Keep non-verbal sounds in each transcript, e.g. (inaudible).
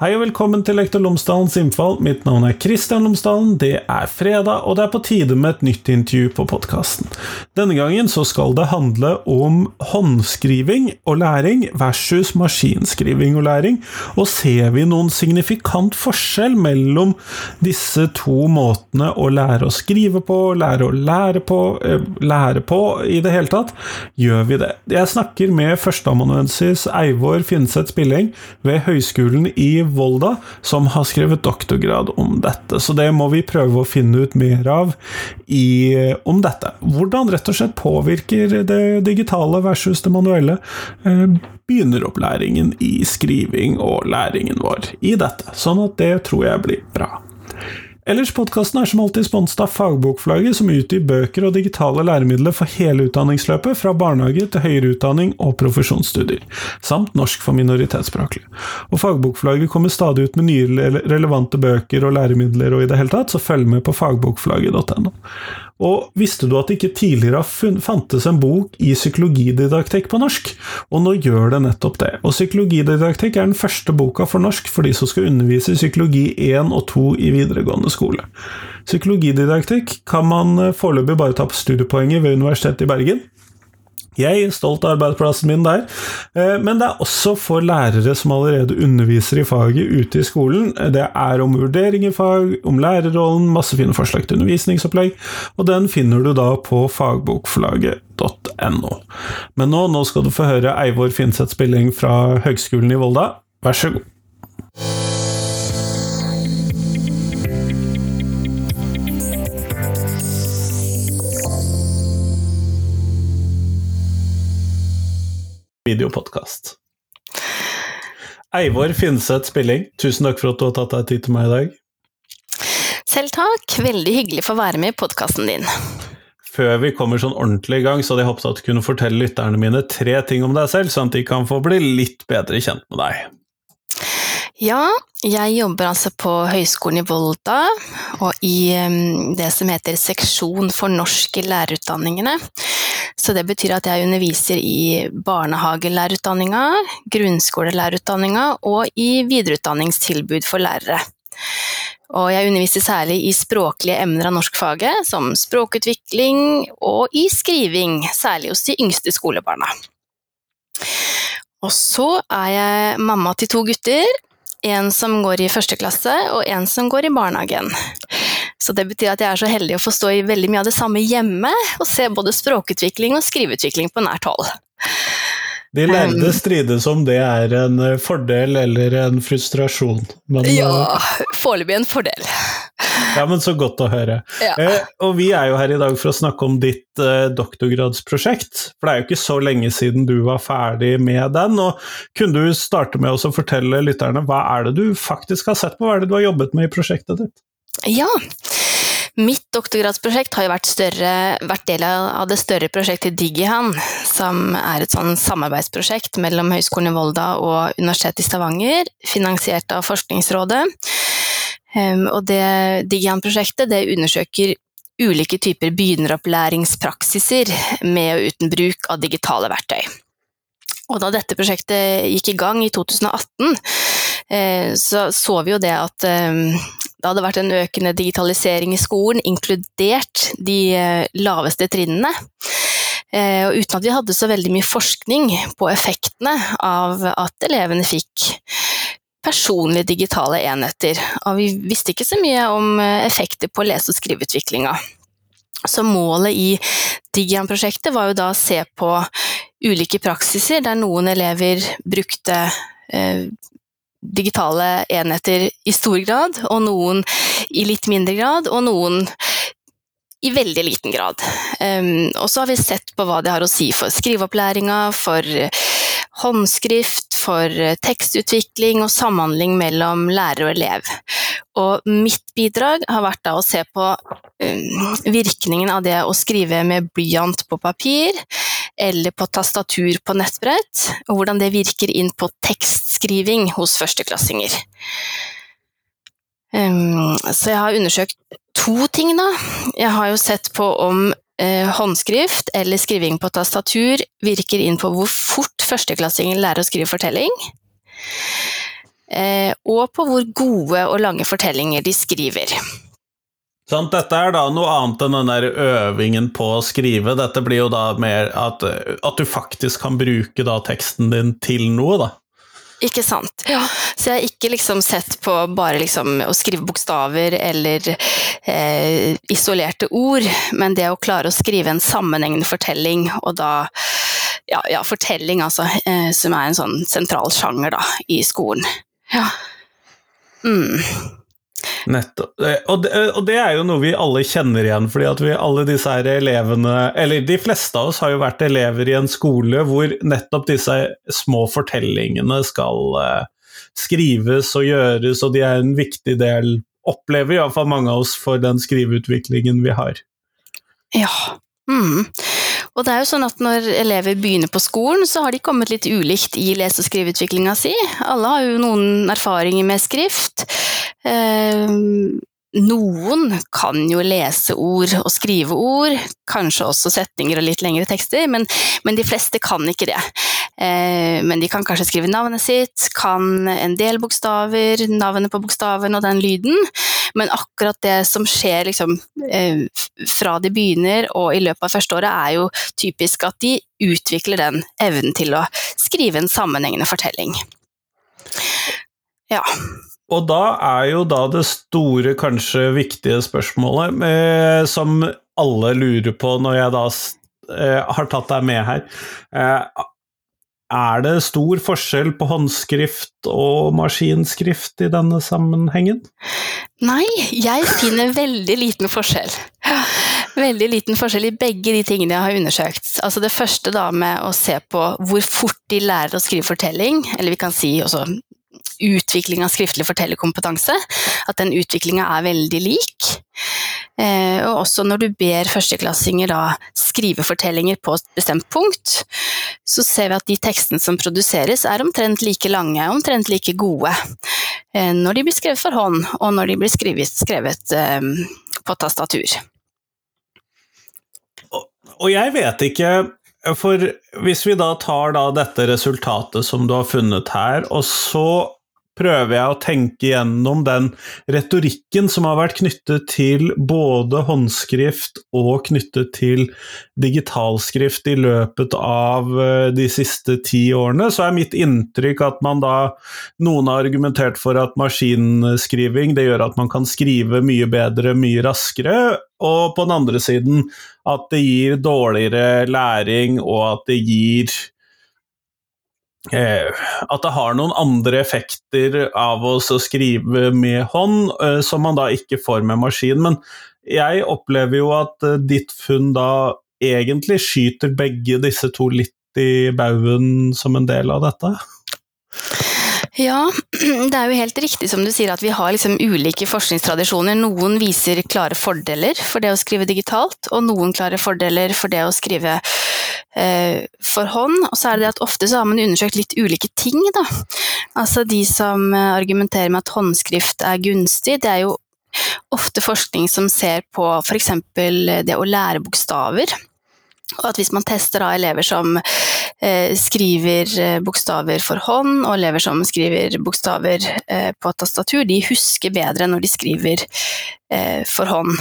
Hei og velkommen til Lektor Lomsdalens innfall. Mitt navn er Kristian Lomsdalen. Det er fredag, og det er på tide med et nytt intervju på podkasten. Denne gangen så skal det handle om håndskriving og læring versus maskinskriving og læring. Og ser vi noen signifikant forskjell mellom disse to måtene å lære å skrive på, lære å lære på, eh, lære på i det hele tatt? Gjør vi det? Jeg snakker med førsteamanuensis Eivor Finseth Spilling ved Høgskolen i Volda, som har skrevet doktorgrad om dette. Så det må vi prøve å finne ut mer av i, om dette. Hvordan rett og slett påvirker det digitale versus det manuelle eh, begynneropplæringen i skriving og læringen vår i dette. Sånn at det tror jeg blir bra. Ellers podkasten er som alltid sponset av Fagbokflagget, som utgir bøker og digitale læremidler for hele utdanningsløpet, fra barnehage til høyere utdanning og profesjonsstudier, samt norsk for minoritetsspråklige. Og Fagbokflagget kommer stadig ut med nye relevante bøker og læremidler og i det hele tatt, så følg med på fagbokflagget.no. Og visste du at det ikke tidligere fantes en bok i psykologididaktikk på norsk? Og nå gjør det nettopp det. Og psykologididaktikk er den første boka for norsk for de som skal undervise i psykologi 1 og 2 i videregående skole. Psykologididaktikk kan man eh, foreløpig bare ta på studiepoenget ved Universitetet i Bergen. Jeg er stolt av arbeidsplassen min der. Eh, men det er også for lærere som allerede underviser i faget ute i skolen. Det er om vurdering i fag, om lærerrollen, masse fine forslag til undervisningsopplegg, og den finner du da på fagbokforlaget.no. Men nå, nå skal du få høre Eivor Finseth Spilling fra Høgskolen i Volda. Vær så god. Videopodkast. Eivor Finseth Spilling, tusen takk for at du har tatt deg tid til meg i dag. Selv takk, veldig hyggelig for å være med i podkasten din. Før vi kommer sånn ordentlig i gang, så hadde jeg håpet at du kunne fortelle lytterne mine tre ting om deg selv, sånn at de kan få bli litt bedre kjent med deg. Ja, jeg jobber altså på Høgskolen i Volda, og i det som heter Seksjon for norsk i lærerutdanningene. Så det betyr at jeg underviser i barnehagelærerutdanninga, grunnskolelærerutdanninga og i videreutdanningstilbud for lærere. Og jeg underviser særlig i språklige emner av norskfaget, som språkutvikling og i skriving, særlig hos de yngste skolebarna. Og så er jeg mamma til to gutter, en som går i første klasse og en som går i barnehagen. Så det betyr at jeg er så heldig å få stå i veldig mye av det samme hjemme, og se både språkutvikling og skriveutvikling på nært hold. De lærde strides om det er en eh, fordel eller en frustrasjon. Men, ja, eh, foreløpig en fordel. Ja, men så godt å høre. Ja. Eh, og vi er jo her i dag for å snakke om ditt eh, doktorgradsprosjekt. For det er jo ikke så lenge siden du var ferdig med den. og Kunne du starte med å fortelle lytterne hva er det du faktisk har sett på, hva er det du har jobbet med i prosjektet ditt? Ja, mitt doktorgradsprosjekt har jo vært, større, vært del av det større prosjektet Digihan, som er et sånn samarbeidsprosjekt mellom Høgskolen i Volda og Universitetet i Stavanger, finansiert av Forskningsrådet. Um, og det Digihan-prosjektet undersøker ulike typer begynneropplæringspraksiser med og uten bruk av digitale verktøy. Og da dette prosjektet gikk i gang i 2018, eh, så så vi jo det at eh, det hadde vært en økende digitalisering i skolen, inkludert de eh, laveste trinnene. Og uten at vi hadde så veldig mye forskning på effektene av at elevene fikk personlige digitale enheter. Og vi visste ikke så mye om effekter på lese- og skriveutviklinga. Så målet i Digian-prosjektet var jo da å se på ulike praksiser der noen elever brukte eh, digitale enheter i stor grad, og noen i litt mindre grad, og noen i veldig liten grad. Um, og så har vi sett på hva det har å si for skriveopplæringa, for håndskrift, for tekstutvikling og samhandling mellom lærer og elev. Og mitt bidrag har vært å se på um, virkningen av det å skrive med blyant på papir, eller på tastatur på nettbrett, og hvordan det virker inn på tekstskriving hos førsteklassinger. Så jeg har undersøkt to ting, da. Jeg har jo sett på om eh, håndskrift eller skriving på tastatur virker inn på hvor fort førsteklassinger lærer å skrive fortelling. eh, og på hvor gode og lange fortellinger de skriver. Sånn, dette er da noe annet enn den der øvingen på å skrive. Dette blir jo da mer at, at du faktisk kan bruke da teksten din til noe, da. Ikke sant. Ja. Så jeg har ikke liksom sett på bare liksom å skrive bokstaver eller eh, isolerte ord, men det å klare å skrive en sammenhengende fortelling, og da ja, ja fortelling, altså, eh, som er en sånn sentral sjanger da, i skolen. Ja. Mm. Nettopp. Og det, og det, er jo noe vi alle kjenner igjen, fordi at vi alle disse her elevene Eller de fleste av oss har jo vært elever i en skole hvor nettopp disse små fortellingene skal uh, skrives og gjøres, og de er en viktig del, opplever iallfall mange av oss, for den skriveutviklingen vi har. Ja. Mm. Og det er jo sånn at når elever begynner på skolen, så har de kommet litt ulikt i lese- og skriveutviklinga si. Alle har jo noen erfaringer med skrift. Eh, noen kan jo lese ord og skrive ord, kanskje også setninger og litt lengre tekster, men, men de fleste kan ikke det. Eh, men de kan kanskje skrive navnet sitt, kan en del bokstaver, navnet på bokstaven og den lyden, men akkurat det som skjer liksom, eh, fra de begynner og i løpet av første året, er jo typisk at de utvikler den evnen til å skrive en sammenhengende fortelling. Ja. Og da er jo da det store, kanskje viktige spørsmålet, eh, som alle lurer på når jeg da eh, har tatt deg med her. Eh, er det stor forskjell på håndskrift og maskinskrift i denne sammenhengen? Nei, jeg finner veldig liten forskjell. Veldig liten forskjell i begge de tingene jeg har undersøkt. Altså det første da med å se på hvor fort de lærer å skrive fortelling, eller vi kan si også utvikling av skriftlig fortellerkompetanse. At den utviklinga er veldig lik. Eh, og også når du ber førsteklassinger da skrive fortellinger på et bestemt punkt, så ser vi at de tekstene som produseres er omtrent like lange, omtrent like gode. Eh, når de blir skrevet for hånd, og når de blir skrevet, skrevet eh, på tastatur. Og jeg vet ikke for hvis vi da tar da dette resultatet som du har funnet her, og så prøver jeg å tenke gjennom den retorikken som har vært knyttet til både håndskrift og knyttet til digitalskrift i løpet av eh, de siste ti årene, så er mitt inntrykk at man da Noen har argumentert for at maskinskriving det gjør at man kan skrive mye bedre, mye raskere, og på den andre siden at det gir dårligere læring, og at det gir at det har noen andre effekter av å skrive med hånd, eh, som man da ikke får med maskin. Men jeg opplever jo at eh, ditt funn da egentlig skyter begge disse to litt i baugen som en del av dette? Ja, (clears throat) det er jo helt riktig som du sier at vi har liksom ulike forskningstradisjoner. Noen viser klare fordeler for det å skrive digitalt, og noen klare fordeler for det å skrive eh, for hånd. Og så er det det at ofte så har man undersøkt litt ulike ting, da. Altså de som eh, argumenterer med at håndskrift er gunstig, det er jo ofte forskning som ser på f.eks. det å lære bokstaver. Og at hvis man tester da elever som skriver eh, bokstaver for hånd, og elever som skriver bokstaver eh, på tastatur, de husker bedre når de skriver eh, for hånd.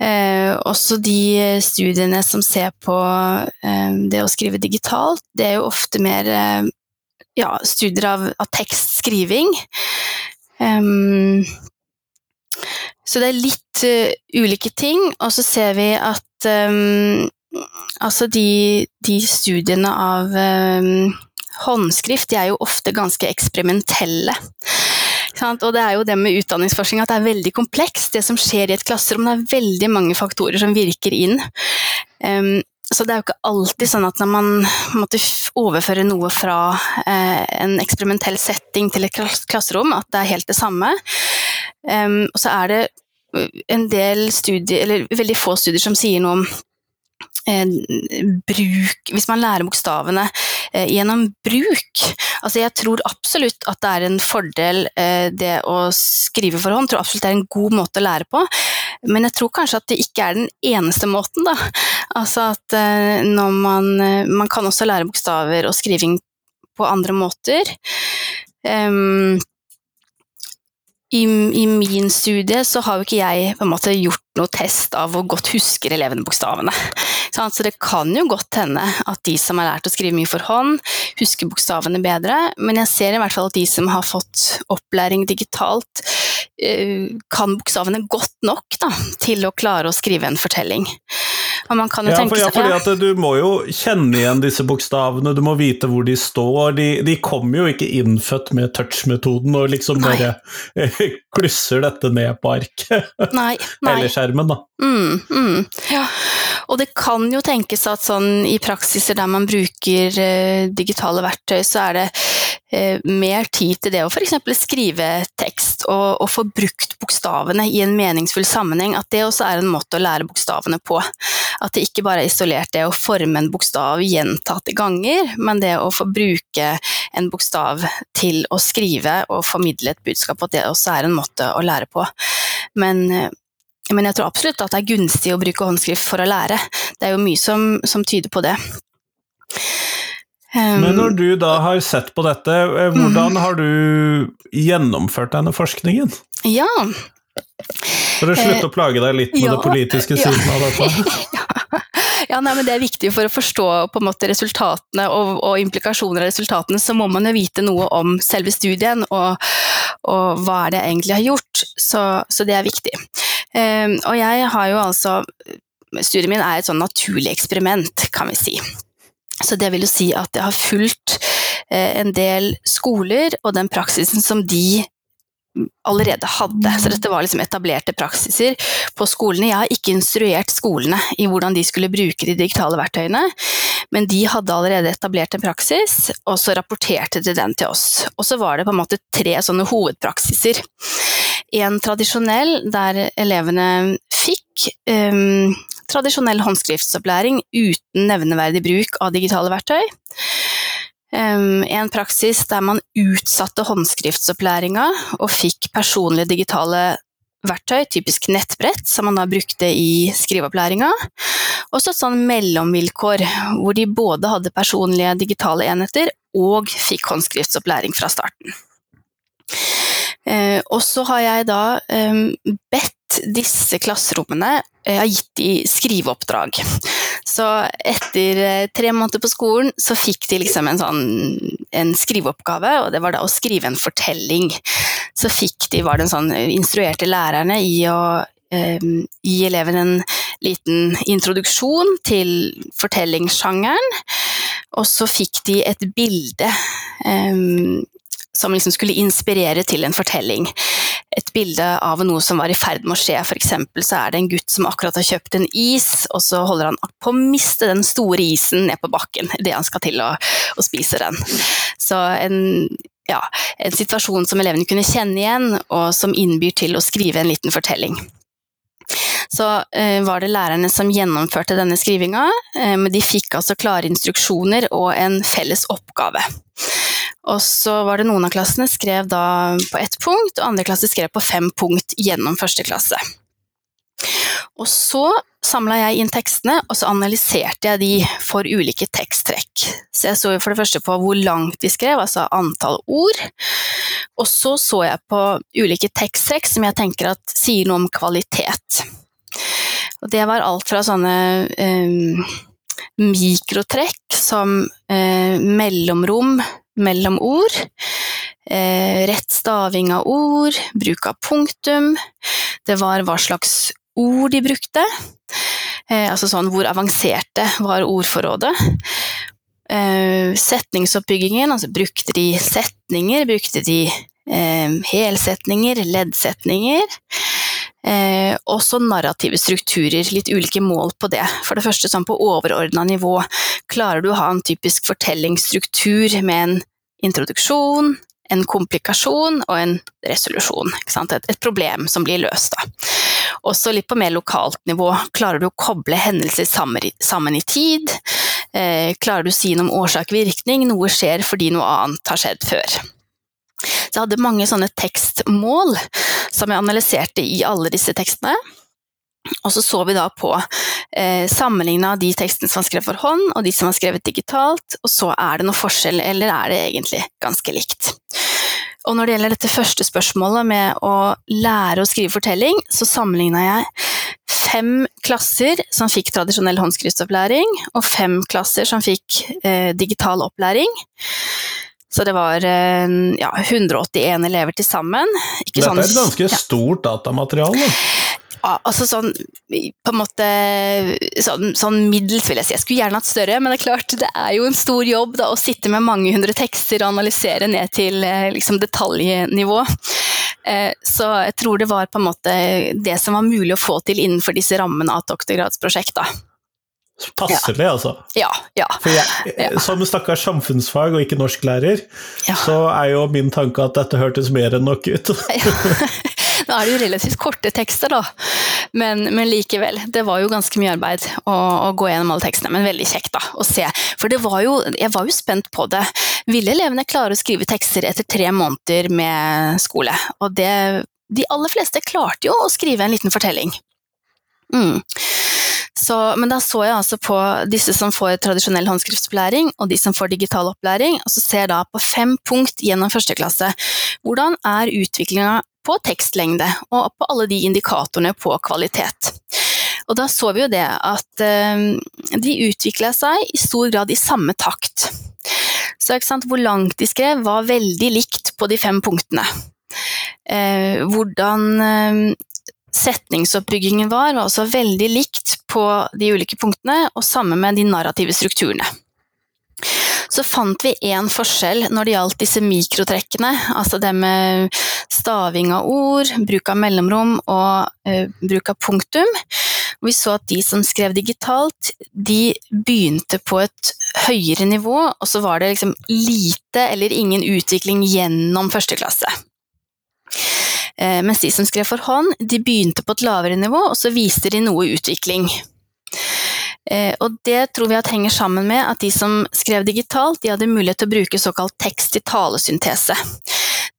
Eh, også de studiene som ser på eh, det å skrive digitalt, det er jo ofte mer ja, studier av, av tekstskriving. Så det er litt uh, ulike ting, og så ser vi at altså de, de, studiene av um, håndskrift de er jo ofte ganske eksperimentelle. Og det er jo det med utdanningsforskning at det er veldig komplekst. Det som skjer i et klasserom, det er veldig mange faktorer som virker inn. Um, så det er jo ikke alltid sånn at når man måtte overføre noe fra eh, en eksperimentell setting til et klasserom, at det er helt det samme. Um, og så er det en del studier, eller veldig få studier som sier noe om eh, bruk Hvis man lærer bokstavene eh, gjennom bruk. Altså jeg tror absolutt at det er en fordel eh, det å skrive for hånd. Jeg tror absolutt det er en god måte å lære på. Men jeg tror kanskje at det ikke er den eneste måten, da. Altså at eh, når man eh, Man kan også lære bokstaver og skriving på andre måter. Um, i, i, min studie så har jo ikke jeg på en måte gjort noe test av hvor godt husker elevene bokstavene. (laughs) Så det kan jo godt hende at de som har lært å skrive mye for hånd, husker bokstavene bedre, men jeg ser i hvert fall at de som har fått opplæring digitalt, kan bokstavene godt nok da, til å klare å skrive en fortelling. ja, for, ja, fordi at du må jo kjenne igjen disse bokstavene, du må vite hvor de står. De, de kommer jo ikke innfødt med touch-metoden og liksom bare klusser dette ned på arket. (laughs) Nei, nei. Eller skjermen, da. Mm, mm, ja. Og det kan jo tenkes at sånn i praksiser der man bruker eh, digitale verktøy, så er det eh, mer tid til det å f.eks. skrive tekst og, og, få brukt bokstavene i en meningsfull sammenheng. At det også er en måte å lære bokstavene på. At det ikke bare er isolert det å forme en bokstav gjentatte ganger, men det å få bruke en bokstav til å skrive og formidle et budskap, at det også er en måte å lære på. Men eh, men jeg tror absolutt at det er gunstig å bruke håndskrift for å lære. Det er jo mye som, som tyder på det. Um, Men når du da har sett på dette, eh, hvordan mm. har du gjennomført denne forskningen? Ja. For å slutte å plage deg litt med ja, det politiske siden ja. av dette? (laughs) ja, nei, men Det er viktig for å forstå måte resultatene og, og, implikasjoner av resultatene, så må man jo vite noe om selve studien og, og hva er det jeg egentlig har gjort. Så, så det er viktig. Um, og jeg har jo altså Studiet min er et sånn naturlig eksperiment, kan vi si. Så det vil jo si at jeg har fulgt eh, en del skoler og den praksisen som de allerede hadde. Så dette var liksom etablerte praksiser på skolene. Jeg har ikke instruert skolene i hvordan de skulle bruke de digitale verktøyene, men de hadde allerede etablert en praksis, og så rapporterte de den til oss. Og så var det på en måte tre sånne hovedpraksiser. En tradisjonell der elevene fikk um, tradisjonell håndskriftsopplæring uten nevneverdig bruk av digitale verktøy. En praksis der man utsatte håndskriftsopplæringa og fikk personlige digitale verktøy, typisk nettbrett, som man da brukte i skriveopplæringa. Og så et sånn mellomvilkår, hvor de både hadde personlige digitale enheter og fikk håndskriftsopplæring fra starten. Eh, og så har jeg da bedt disse klasserommene jeg har gitt de skriveoppdrag. Så etter eh, tre måneder på skolen så fikk de liksom en sånn en skriveoppgave, og det var da å skrive en fortelling. Så fikk de, var det en sånn instruerte lærerne i å eh, gi eleven en liten introduksjon til fortellingssjangeren. Og så fikk de et bilde eh, som liksom skulle inspirere til en fortelling. Et bilde av noe som var i ferd med å skje. F.eks. så er det en gutt som akkurat har kjøpt en is, og så holder han på å miste den store isen ned på bakken idet han skal til å, å, spise den. Så en, ja, en situasjon som elevene kunne kjenne igjen, og som innbyr til å skrive en liten fortelling så eh, var det lærerne som gjennomførte denne skrivinga, eh, men de fikk altså klare instruksjoner og en felles oppgave. Og så var det noen av klassene skrev da på ett punkt, og andre klasse skrev på fem punkt gjennom første klasse. Og så samla jeg inn tekstene, og så analyserte jeg de for ulike teksttrekk. Så jeg så for det første på hvor langt de skrev, altså antall ord. Og så så jeg på ulike teksttrekk som jeg tenker at sier noe om kvalitet. Og det var alt fra sånne eh, mikrotrekk som eh, mellomrom mellom ord. Eh, rett staving av ord, bruk av punktum. Det var hva slags ord de brukte. Eh, altså sånn hvor avanserte var ordforrådet. Eh, setningsoppbyggingen, altså brukte de setninger, brukte de helsetninger, leddsetninger. Eh, også narrative strukturer, litt ulike mål på det. For det første sånn på overordna nivå, klarer du å ha en typisk fortellingsstruktur med en introduksjon, en komplikasjon og en resolusjon. Et, et, problem som blir løst. Da. Også litt på mer lokalt nivå. Klarer du å koble hendelser sammen, sammen i tid? Eh, klarer du å si noe om årsak-virkning? Noe skjer fordi noe annet har skjedd før. Så jeg hadde mange sånne tekstmål som jeg analyserte i alle disse tekstene. Og så så vi da på eh, sammenligna de tekstene som var skrevet for hånd, og de som var skrevet digitalt, og så er det noe forskjell, eller er det egentlig ganske likt. Og når det gjelder dette første spørsmålet med å lære å skrive fortelling, så sammenligna jeg fem klasser som fikk tradisjonell håndskriftsopplæring, og fem klasser som fikk eh, digital opplæring. Så det var eh, ja, 181 elever til sammen. Dette er et ganske ja. stort datamateriale? Ja, altså sånn på en måte sånn, sånn, middels, vil jeg si. Jeg skulle gjerne hatt større, men det er klart, det er jo en stor jobb da, å sitte med mange hundre tekster og analysere ned til eh, liksom, detaljnivå. Eh, så jeg tror det var på en måte det som var mulig å få til innenfor disse rammene av et doktorgradsprosjekt. da. Passelig, ja. altså. Ja, ja. For jeg, ja. Som stakkars samfunnsfag og ikke norsklærer, ja. så er jo min tanke at dette hørtes mer enn nok ut. (laughs) (laughs) Nå er det jo relativt korte tekster, da, men, men likevel. Det var jo ganske mye arbeid å, å, gå gjennom alle tekstene, men veldig kjekt da, å se. For var jo, jeg var jo spent på det. Ville elevene klare å skrive tekster etter tre måneder med skole? Og det, de aller fleste klarte jo å skrive en liten fortelling. Mm. Så, men da så jeg altså på disse som får tradisjonell håndskriftsopplæring, og de som får digital opplæring, og så ser jeg da på fem punkt gjennom første klasse. Hvordan er utviklinga på tekstlengde, og på alle de indikatorene på kvalitet. Og da så vi jo det at eh, de utvikla seg i stor grad i samme takt. Så hvor langt de skrev var veldig likt på de fem punktene. Eh, hvordan eh, setningsoppbyggingen var, var også veldig likt på de ulike punktene, og sammen med de narrative strukturene. Så fant vi én forskjell når det gjaldt disse mikrotrekkene, altså det med staving av ord, bruk av mellomrom og uh, bruk av punktum. Vi så at de som skrev digitalt, de begynte på et høyere nivå, og så var det liksom lite eller ingen utvikling gjennom første klasse. Uh, mens de som skrev for hånd, de begynte på et lavere nivå, og så viste de noe utvikling. Eh, og det tror vi at henger sammen med at de som skrev digitalt, de hadde mulighet til å bruke såkalt tekst-til-talesyntese.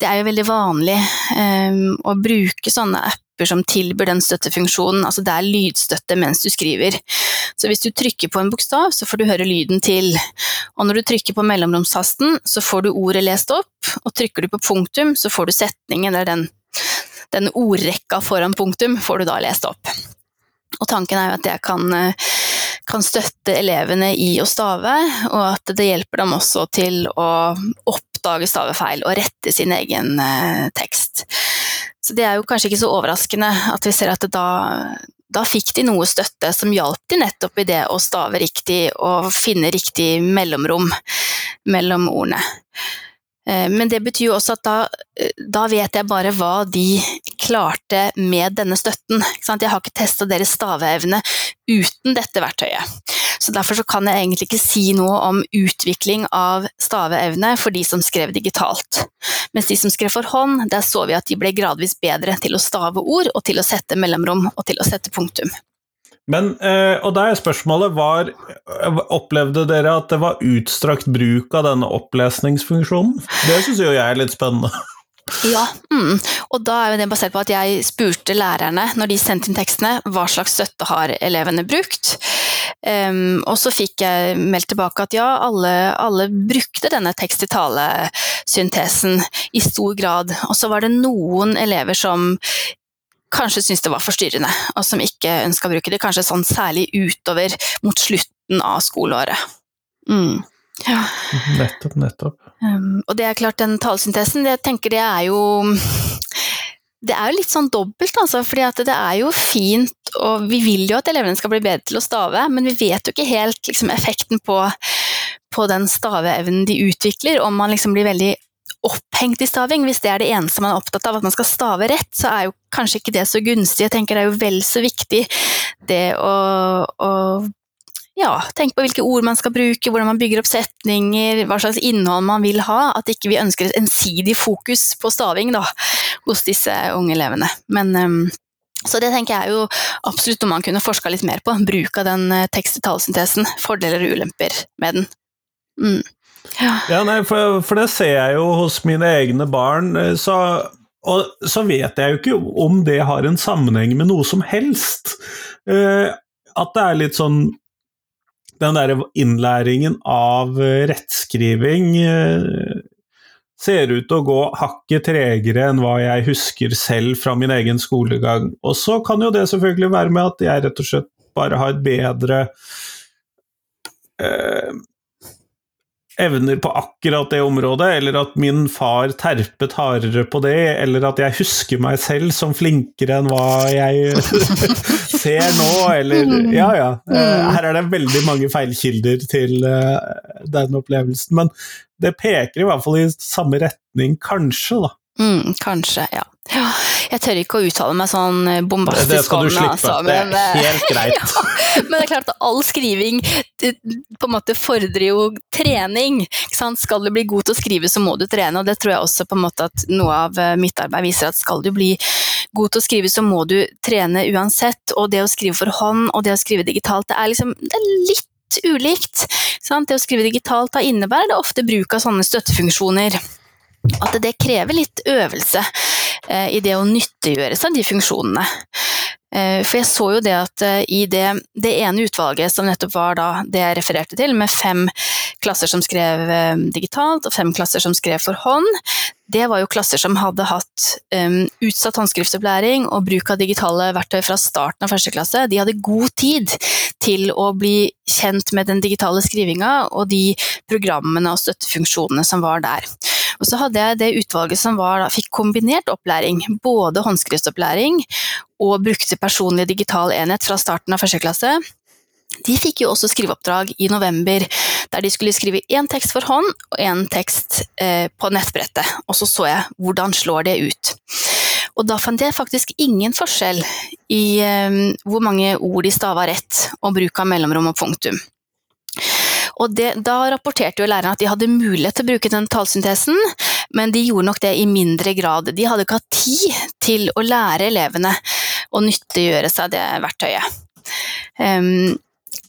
Det er jo veldig vanlig um, å bruke sånne apper som tilbyr den støttefunksjonen, altså det er lydstøtte mens du skriver. Så hvis du trykker på en bokstav, så får du høre lyden til. Og når du trykker på mellomromstasten, så får du ordet lest opp, og trykker du på punktum, så får du setningen, eller den, den ordrekka foran punktum, får du da lest opp. Og tanken er jo at det kan uh, kan støtte elevene i å stave, og at det hjelper dem også til å oppdage stavefeil og rette sin egen eh, tekst. Så det er jo kanskje ikke så overraskende at vi ser at da, da fikk de noe støtte som hjalp de nettopp i det å stave riktig og finne riktig mellomrom mellom ordene. Eh, men det betyr jo også at da, eh, da, vet jeg bare hva de klarte med denne støtten. Jeg har ikke testa deres staveevne uten dette verktøyet. Så Derfor så kan jeg egentlig ikke si noe om utvikling av staveevne for de som skrev digitalt. Mens de som skrev for hånd, der så vi at de ble gradvis bedre til å stave ord og til å sette mellomrom og til å sette punktum. Men, eh, og der spørsmålet var Opplevde dere at det var utstrakt bruk av denne opplesningsfunksjonen? Det syns jo jeg er litt spennende. Ja, mm. og da er det basert på at jeg spurte lærerne når de sendte inn tekstene, hva slags støtte har elevene brukt. Um, og så fikk jeg meldt tilbake at ja, alle, alle brukte denne tekst-til-tale-syntesen i stor grad. Og så var det noen elever som kanskje syntes det var forstyrrende, og som ikke ønska å bruke det. Kanskje sånn særlig utover mot slutten av skoleåret. Mm. Ja. (laughs) Nettopp, nettopp. Um, og det er klart, den talesyntesen, jeg tenker det er jo det er jo litt sånn dobbelt, altså, fordi det er jo fint, og vi vil jo at elevene skal bli bedre til å stave, men vi vet jo ikke helt liksom, effekten på, på den staveevnen de utvikler, om man liksom blir veldig opphengt i staving. Hvis det er det eneste man er opptatt av, at man skal stave rett, så er jo kanskje ikke det så gunstig. Jeg tenker det er jo vel så viktig det å, å ja, tenke på hvilke ord man skal bruke, hvordan man bygger opp setninger, hva slags innhold man vil ha. At ikke vi ønsker et ensidig fokus på staving da, hos disse unge elevene. Men, um, så det tenker jeg er jo absolutt noe man kunne forska litt mer på. Bruk av den uh, tekst-til-talesyntesen. Fordeler og ulemper med den. Mm. Ja, ja nei, for, for, det ser jeg jo hos mine egne barn. Eh, så, og så vet jeg jo ikke om det har en sammenheng med noe som helst. Uh, at det er litt sånn Den derre innlæringen av rettskriving uh, ser ut til å gå hakket tregere enn hva jeg husker selv fra min egen skolegang. Og så kan jo det selvfølgelig være med at jeg rett og slett bare har et bedre eh, evner på akkurat det området, eller at min far terpet hardere på det, eller at jeg husker meg selv som flinkere enn hva jeg (laughs) ser nå, eller Ja, ja. Eh, her er det veldig mange feilkilder til uh, den opplevelsen, men det peker i hvert fall i samme retning, kanskje, da. Mm, kanskje, ja. ja. Jeg tør ikke å uttale meg sånn eh, bombastisk det du slippe. Altså, men, det er eh, helt (laughs) greit. ja, men det er klart at all skriving på en måte fordrer jo trening. Skal du bli god til å skrive, så må du trene, og det tror jeg også på en måte at noe av eh, mitt arbeid viser at skal du bli god til å skrive, så må du trene uansett. Og det å skrive for hånd og det å skrive digitalt, det er liksom det er litt ulikt. Sant? Det å skrive digitalt da innebærer det ofte bruk av sånne støttefunksjoner. At det krever litt øvelse eh, i det å nyttiggjøre seg de funksjonene. Eh, for jeg så jo det at eh, i det, det, ene utvalget som nettopp var da det jeg refererte til, med fem klasser som skrev digitalt og fem klasser som skrev for hånd, det var jo klasser som hadde hatt um, utsatt håndskriftsopplæring og bruk av digitale verktøy fra starten av første klasse. De hadde god tid til å bli kjent med den digitale skrivinga og de programmene og støttefunksjonene som var der. Og så hadde jeg det utvalget som var, da, fikk kombinert opplæring, både håndskriftsopplæring og brukte personlig digital enhet fra starten av første klasse. De fikk jo også skriveoppdrag i november, der de skulle skrive én tekst for hånd og én tekst eh, på nettbrettet. Og så så jeg hvordan slår det ut. Og da fant jeg faktisk ingen forskjell i eh, hvor mange ord de stava rett, og bruk av mellomrom og punktum. Og det, da rapporterte jo læreren at de hadde mulighet til å bruke den tallsyntesen, men de gjorde nok det i mindre grad. De hadde ikke hatt tid til å lære elevene å nyttiggjøre seg det verktøyet. Um,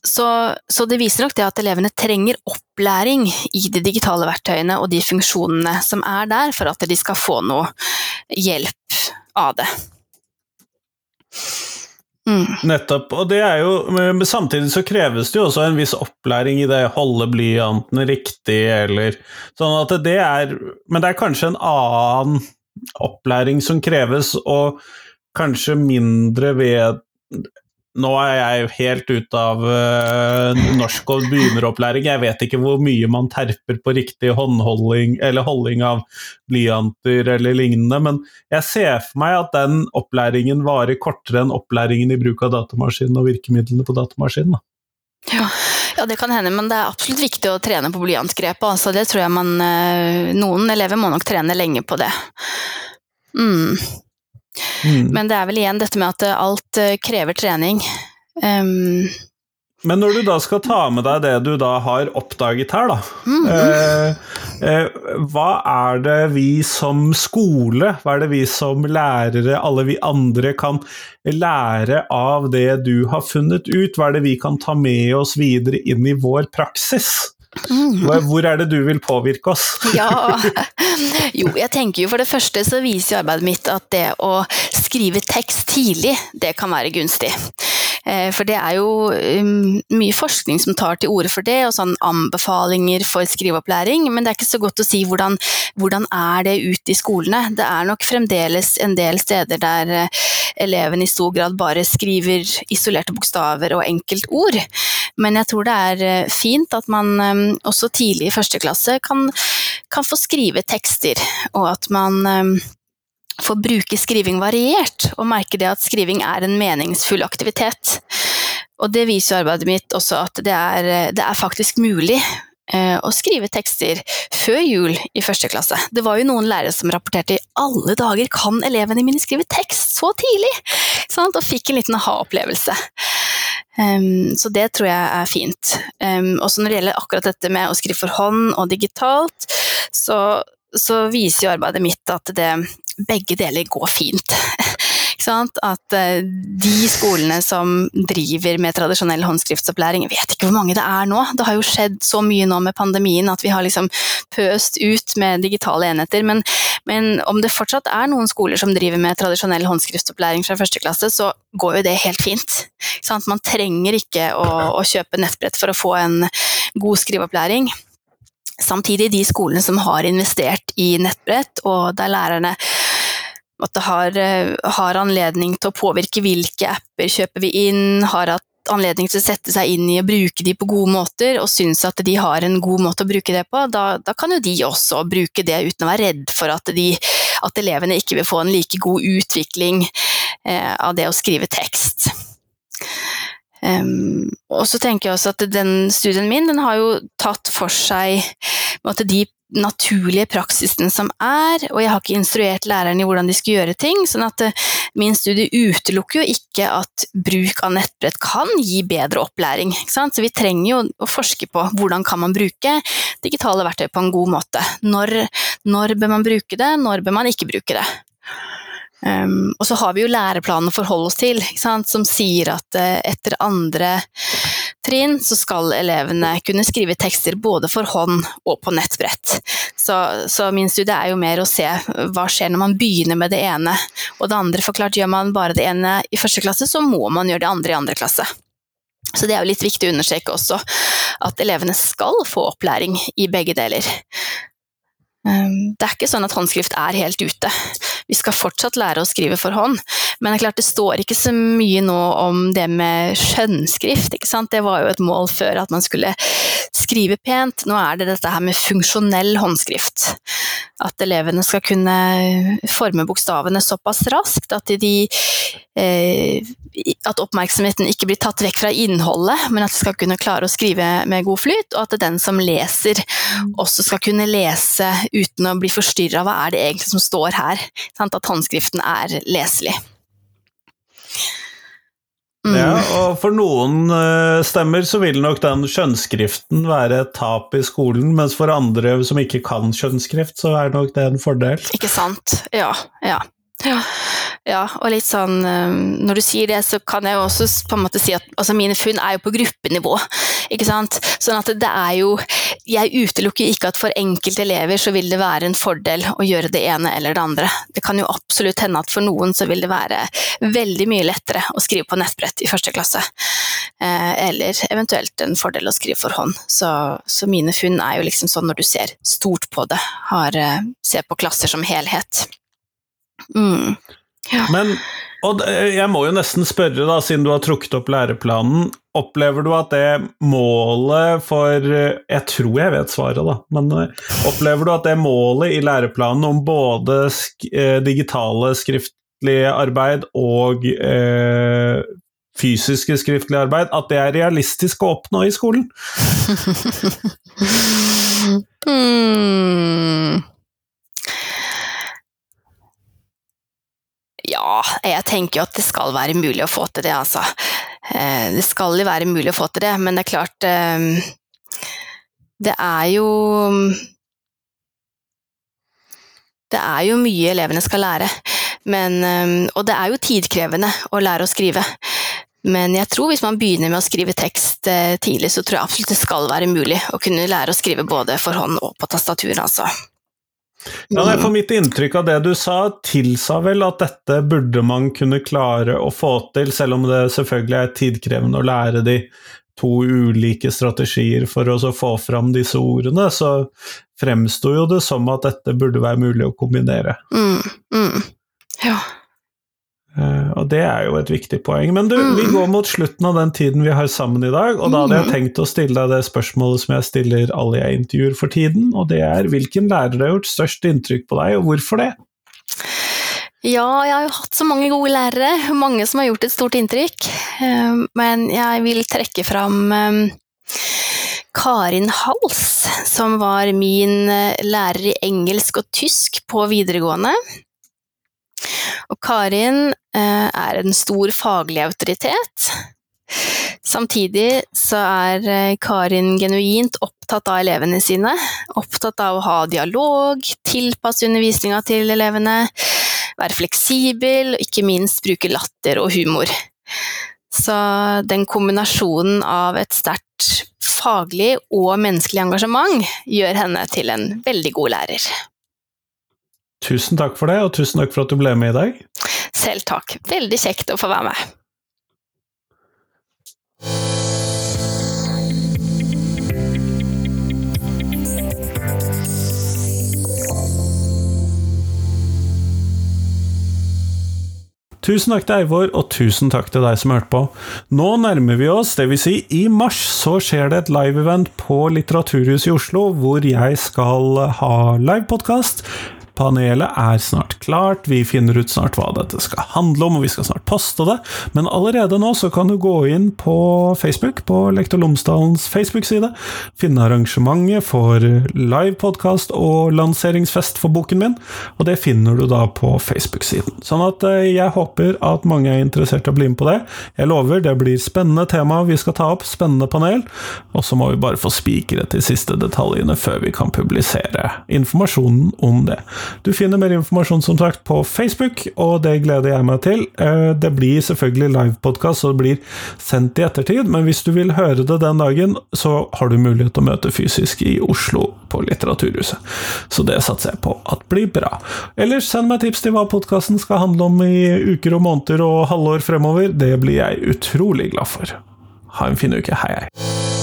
så, så, det viser nok det at elevene trenger opplæring i de digitale verktøyene og de funksjonene som er der, for at de skal få noe hjelp av det. Mm. Nettopp. Og det er jo Samtidig så kreves det jo også en viss opplæring i det å holde blyanten riktig, eller sånn at det er Men det er kanskje en annen opplæring som kreves, og kanskje mindre ved nå er jeg helt ute av uh, norsk og begynneropplæring. Jeg vet ikke hvor mye man terper på riktig håndholding eller holding av blyanter eller lignende, men jeg ser for meg at den opplæringen varer kortere enn opplæringen i bruk av datamaskinen og virkemidlene på datamaskinen. Ja. ja. det kan hende, men det er absolutt viktig å trene på blyantgrepet. Altså, det tror jeg man uh, Noen elever må nok trene lenge på det. Mm. Mm. Men det er vel igjen dette med at alt eh, krever trening. Um, men når du da skal ta med deg det du da har oppdaget her, da mm eh, eh, Hva er det vi som skole, hva er det vi som lærere, alle vi andre kan lære av det du har funnet ut? Hva er det vi kan ta med oss videre inn i vår praksis? Hvor er det du vil påvirke oss? (laughs) ja, jo, jeg tenker jo for det første så viser arbeidet mitt at det å skrive tekst tidlig, det kan være gunstig. Eh, for det er jo um, mye forskning som tar til orde for det, og sånn anbefalinger for skriveopplæring, men det er ikke så godt å si hvordan, hvordan er det ute i skolene. Det er nok fremdeles en del steder der eh, elevene i stor grad bare skriver isolerte bokstaver og enkeltord. Men jeg tror det er eh, fint at man um, også tidlig i første klasse kan, kan få skrive tekster, og at man um, få bruke skriving variert, og merke det at skriving er en meningsfull aktivitet. Og det viser jo arbeidet mitt også at det er, det er faktisk mulig eh, å skrive tekster før jul i første klasse. Det var jo noen lærere som rapporterte i alle dager kan elevene mine skrive tekst så tidlig! Sånn, Og fikk en liten aha-opplevelse. Um, så det tror jeg er fint. Um, også når det gjelder akkurat dette med å skrive for hånd og digitalt, så, så viser jo arbeidet mitt at det, begge deler går fint. (laughs) At eh, de skolene som driver med tradisjonell håndskriftsopplæring, jeg vet ikke hvor mange det er nå. Det har jo skjedd så mye nå med pandemien at vi har liksom pøst ut med digitale enheter. Men, men om det fortsatt er noen skoler som driver med tradisjonell håndskriftsopplæring fra første klasse, så går jo det helt fint. Man trenger ikke å, å kjøpe nettbrett for å få en god skriveopplæring. Samtidig, de skolene som har investert i nettbrett, og der lærerne har, eh, har, anledning til å påvirke hvilke apper kjøper vi inn, har hatt anledning til å sette seg inn i å bruke de på gode måter, og syns at de har en god måte å bruke det på, da, da kan jo de også bruke det uten å være redd for at, de, at elevene ikke vil få en like god utvikling eh, av det å skrive tekst. Um, og så tenker jeg også at den studien min den har jo tatt for seg måte, de naturlige praksisen som er, og jeg har ikke instruert lærerne i hvordan de skal gjøre ting. sånn at uh, min studie utelukker jo ikke at bruk av nettbrett kan gi bedre opplæring. Så vi trenger jo å forske på hvordan kan man bruke digitale verktøy på en god måte. Når, når bør man bruke det, når bør man ikke bruke det. Um, og så har vi jo læreplanen å forholde oss til, som sier at uh, etter andre trinn så skal elevene kunne skrive tekster både for hånd og på nettbrett. Så, så, min studie er jo mer å se hva skjer når man begynner med det ene og det andre. Forklart gjør man bare det ene i første klasse, så må man gjøre det andre i andre klasse. Så det er jo litt viktig å understreke også at elevene skal få opplæring i begge deler. Ehm, det er ikke sånn at håndskrift er helt ute. Vi skal fortsatt lære å skrive for hånd, men det er klart det står ikke så mye nå om det med skjønnskrift. Det var jo et mål før at man skulle skrive pent. Nå er det dette her med funksjonell håndskrift. At elevene skal kunne forme bokstavene såpass raskt at de eh, at oppmerksomheten ikke blir tatt vekk fra innholdet, men at de skal kunne klare å skrive med god flyt, og at den som leser også skal kunne lese uten å bli forstyrra hva er det egentlig som står her. Sant? At håndskriften er leselig. Mm. Ja, og for noen uh, stemmer så vil nok den skjønnskriften være et tap i skolen, mens for andre som ikke kan skjønnskrift, så er nok det en fordel. Ikke sant. Ja. ja. Ja, ja, og litt sånn ehm, Når du sier det, så kan jeg jo også på en måte si at altså mine funn er jo på gruppenivå. ikke sant? Sånn at det er jo Jeg utelukker ikke at for enkelte elever så vil det være en fordel å gjøre det ene eller det andre. Det kan jo absolutt hende at for noen så vil det være veldig mye lettere å skrive på nettbrett i første klasse. Eh, eller eventuelt en fordel å skrive for hånd. Så, så mine funn er jo liksom sånn når du ser stort på det, har, eh, ser på klasser som helhet. Mm. Ja. Men og jeg må jo nesten spørre, da, siden du har trukket opp læreplanen, opplever du at det målet for Jeg tror jeg vet svaret, da, men eh, opplever du at det målet i læreplanen om både sk eh, digitale skriftlige arbeid og eh, fysiske skriftlige arbeid, at det er realistisk å oppnå i skolen? (laughs) mm. Ja, jeg tenker jo at det skal være mulig å få til det, altså. Eh, det skal jo være mulig å få til det, men det er klart eh, Det er jo Det er jo mye elevene skal lære, men, eh, og det er jo tidkrevende å lære å skrive. Men jeg tror hvis man begynner med å skrive tekst tidlig, så tror jeg absolutt det skal være mulig å kunne lære å skrive både for hånd og på tastaturet, altså. Ja, nei, for Mitt inntrykk av det du sa, tilsa vel at dette burde man kunne klare å få til, selv om det selvfølgelig er tidkrevende å lære de to ulike strategier for å få fram disse ordene, så fremsto jo det som at dette burde være mulig å kombinere. Mm, mm. Ja. Uh, og det er jo et viktig poeng. Men du, vi går mot slutten av den tiden vi har sammen i dag, og da hadde jeg tenkt å stille deg det spørsmålet som jeg stiller alle jeg intervjuer for tiden, og det er hvilken lærer har gjort størst inntrykk på deg, og hvorfor det? Ja, jeg har jo hatt så mange gode lærere, mange som har gjort et stort inntrykk, uh, men jeg vil trekke fram um, Karin Hals, som var min lærer i engelsk og tysk på videregående. Og Karin eh, er en stor faglig autoritet. Samtidig så er eh, Karin genuint opptatt av elevene sine. Opptatt av å ha dialog, tilpasse undervisninga til elevene, være fleksibel og ikke minst bruke latter og humor. Så den kombinasjonen av et sterkt faglig og menneskelig engasjement gjør henne til en veldig god lærer. Tusen takk for det, og tusen takk for at du ble med i dag. Selv takk. Veldig kjekt å få være med. Tusen takk til Eivor, og tusen takk til deg som hørte på. Nå nærmer vi oss, dvs. Si, i mars så skjer det et live-event på Litteraturhuset i Oslo, hvor jeg skal ha livepodkast. Panelet er snart klart, vi finner ut snart hva dette skal handle om, og vi skal snart poste det, men allerede nå så kan du gå inn på Facebook, på Lektor Lomsdalens Facebook-side, finne arrangementet for livepodkast og lanseringsfest for boken min, og det finner du da på Facebook-siden. Sånn at eh, jeg håper at mange er interessert i å bli med på det. Jeg lover, det blir spennende tema vi skal ta opp, spennende panel, og så må vi bare få spikret de siste detaljene før vi kan publisere informasjonen om det. Du finner mer informasjon som sagt på Facebook, og det gleder jeg meg til. Eh, det blir selvfølgelig livepodkast, så det blir sendt i ettertid, men hvis du vil høre det den dagen, så har du mulighet til å møte fysisk i Oslo på Litteraturhuset. Så det satser jeg på at blir bra. Ellers send meg tips til hva podkasten skal handle om i uker og måneder og halvår fremover. Det blir jeg utrolig glad for. Ha en fin uke. Hei, hei.